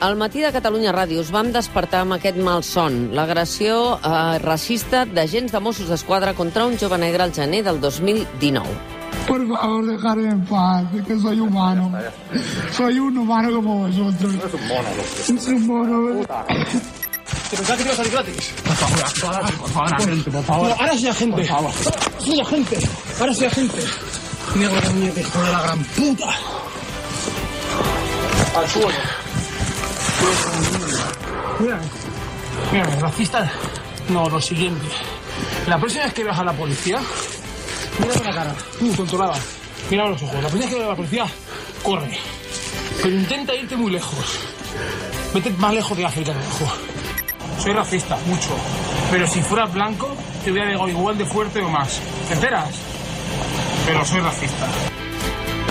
Al matí de Catalunya Ràdio, us vam despertar amb aquest malson, l'agressió eh, racista d'agents de Mossos d'Esquadra contra un jove negre al gener del 2019. Por favor, dejarme en paz, que soy humano. Soy un humano como vosotros. No es un mono, Es un mono. ¿Te pensabas que te ibas a salir gratis? Por favor, actuad, por favor, agente, por favor. No, ahora soy agente. Por favor. Soy agente. Ahora soy agente. Negro de muñeca, hijo de la gran puta. Al suelo. Mira, mira, racista. No, lo siguiente. La próxima vez que veas a la policía, mírame la cara. Tú, controlada. Mírame los ojos. La próxima vez que veas a la policía, corre. Pero intenta irte muy lejos. Vete más lejos de África, ojo. Soy racista, mucho. Pero si fueras blanco, te hubiera llegado igual de fuerte o más. ¿Te enteras? Pero soy racista.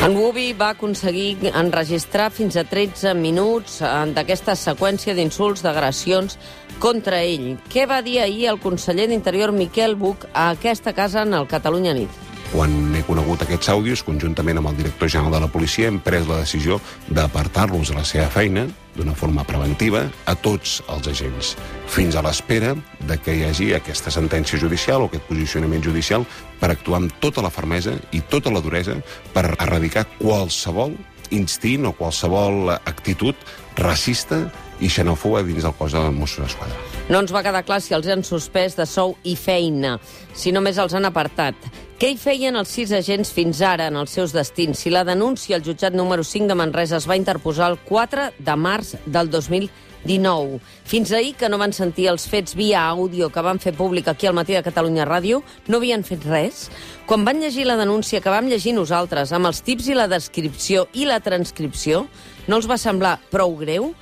En Wubi va aconseguir enregistrar fins a 13 minuts eh, d'aquesta seqüència d'insults, d'agressions contra ell. Què va dir ahir el conseller d'Interior Miquel Buch a aquesta casa en el Catalunya Nit? Quan he conegut aquests àudios, conjuntament amb el director general de la policia, hem pres la decisió d'apartar-los de la seva feina d'una forma preventiva a tots els agents, fins a l'espera de que hi hagi aquesta sentència judicial o aquest posicionament judicial per actuar amb tota la fermesa i tota la duresa per erradicar qualsevol instint o qualsevol actitud racista i xenòfoba dins del cos de Mossos d'Esquadra. No ens va quedar clar si els han suspès de sou i feina, si només els han apartat. Què hi feien els sis agents fins ara en els seus destins? Si la denúncia al jutjat número 5 de Manresa es va interposar el 4 de març del 2019. Fins ahir, que no van sentir els fets via àudio que van fer públic aquí al matí de Catalunya Ràdio, no havien fet res. Quan van llegir la denúncia que vam llegir nosaltres, amb els tips i la descripció i la transcripció, no els va semblar prou greu?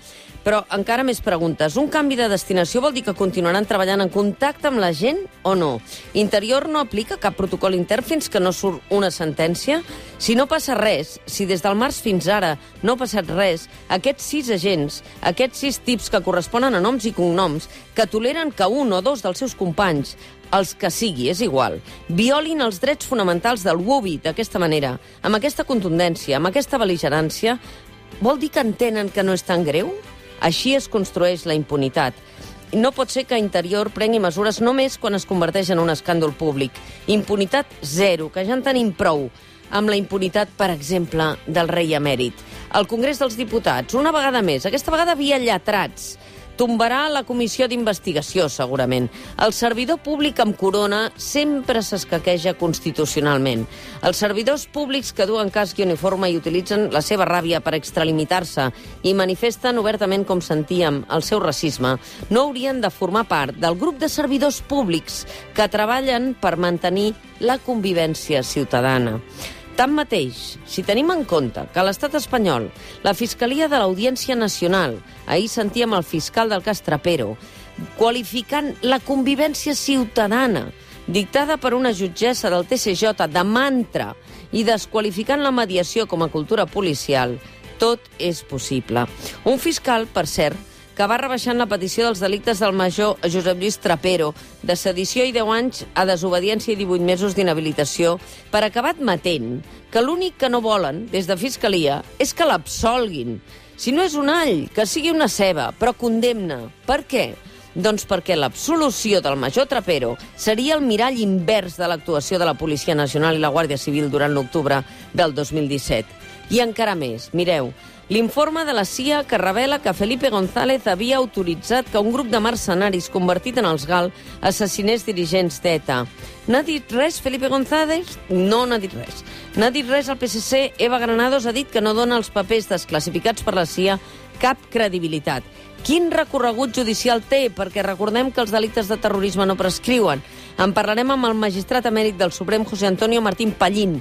Però encara més preguntes. Un canvi de destinació vol dir que continuaran treballant en contacte amb la gent o no? Interior no aplica cap protocol intern fins que no surt una sentència? Si no passa res, si des del març fins ara no ha passat res, aquests sis agents, aquests sis tips que corresponen a noms i cognoms, que toleren que un o dos dels seus companys els que sigui, és igual, violin els drets fonamentals del WUBI d'aquesta manera, amb aquesta contundència, amb aquesta beligerància, vol dir que entenen que no és tan greu? Així es construeix la impunitat. No pot ser que Interior prengui mesures només quan es converteix en un escàndol públic. Impunitat zero, que ja en tenim prou amb la impunitat, per exemple, del rei emèrit. El Congrés dels Diputats, una vegada més, aquesta vegada via lletrats, tombarà la comissió d'investigació, segurament. El servidor públic amb corona sempre s'escaqueja constitucionalment. Els servidors públics que duen casc i uniforme i utilitzen la seva ràbia per extralimitar-se i manifesten obertament, com sentíem, el seu racisme, no haurien de formar part del grup de servidors públics que treballen per mantenir la convivència ciutadana. Tanmateix, si tenim en compte que l'estat espanyol la Fiscalia de l'Audiència Nacional, ahir sentíem el fiscal del cas Trapero, qualificant la convivència ciutadana dictada per una jutgessa del TCJ de mantra i desqualificant la mediació com a cultura policial, tot és possible. Un fiscal, per cert, que va rebaixant la petició dels delictes del major Josep Lluís Trapero, de sedició i 10 anys a desobediència i 18 mesos d'inhabilitació, per acabar admetent que l'únic que no volen, des de Fiscalia, és que l'absolguin. Si no és un all, que sigui una ceba, però condemna. Per què? Doncs perquè l'absolució del major Trapero seria el mirall invers de l'actuació de la Policia Nacional i la Guàrdia Civil durant l'octubre del 2017. I encara més, mireu, L'informe de la CIA que revela que Felipe González havia autoritzat que un grup de mercenaris convertit en els GAL assassinés dirigents d'ETA. N'ha dit res Felipe González? No n'ha dit res. N'ha dit res al PSC? Eva Granados ha dit que no dona els papers desclassificats per la CIA cap credibilitat. Quin recorregut judicial té? Perquè recordem que els delictes de terrorisme no prescriuen. En parlarem amb el magistrat emèrit del Suprem, José Antonio Martín Pallín,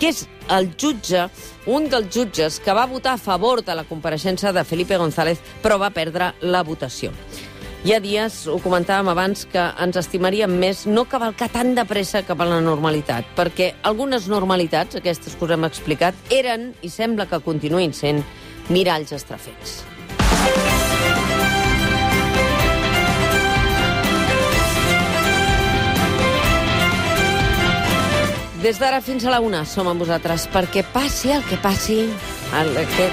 que és el jutge, un dels jutges que va votar a favor de la compareixença de Felipe González, però va perdre la votació. Hi ha dies, ho comentàvem abans, que ens estimaríem més no cavalcar tan de pressa cap a la normalitat, perquè algunes normalitats, aquestes que us hem explicat, eren, i sembla que continuïn sent, miralls estrafets. Des d'ara fins a la una som amb vosaltres perquè passi el que passi, el, que,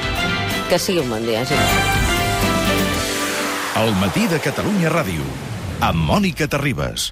que sigui un bon dia, gent. El matí de Catalunya Ràdio, amb Mònica Terribas.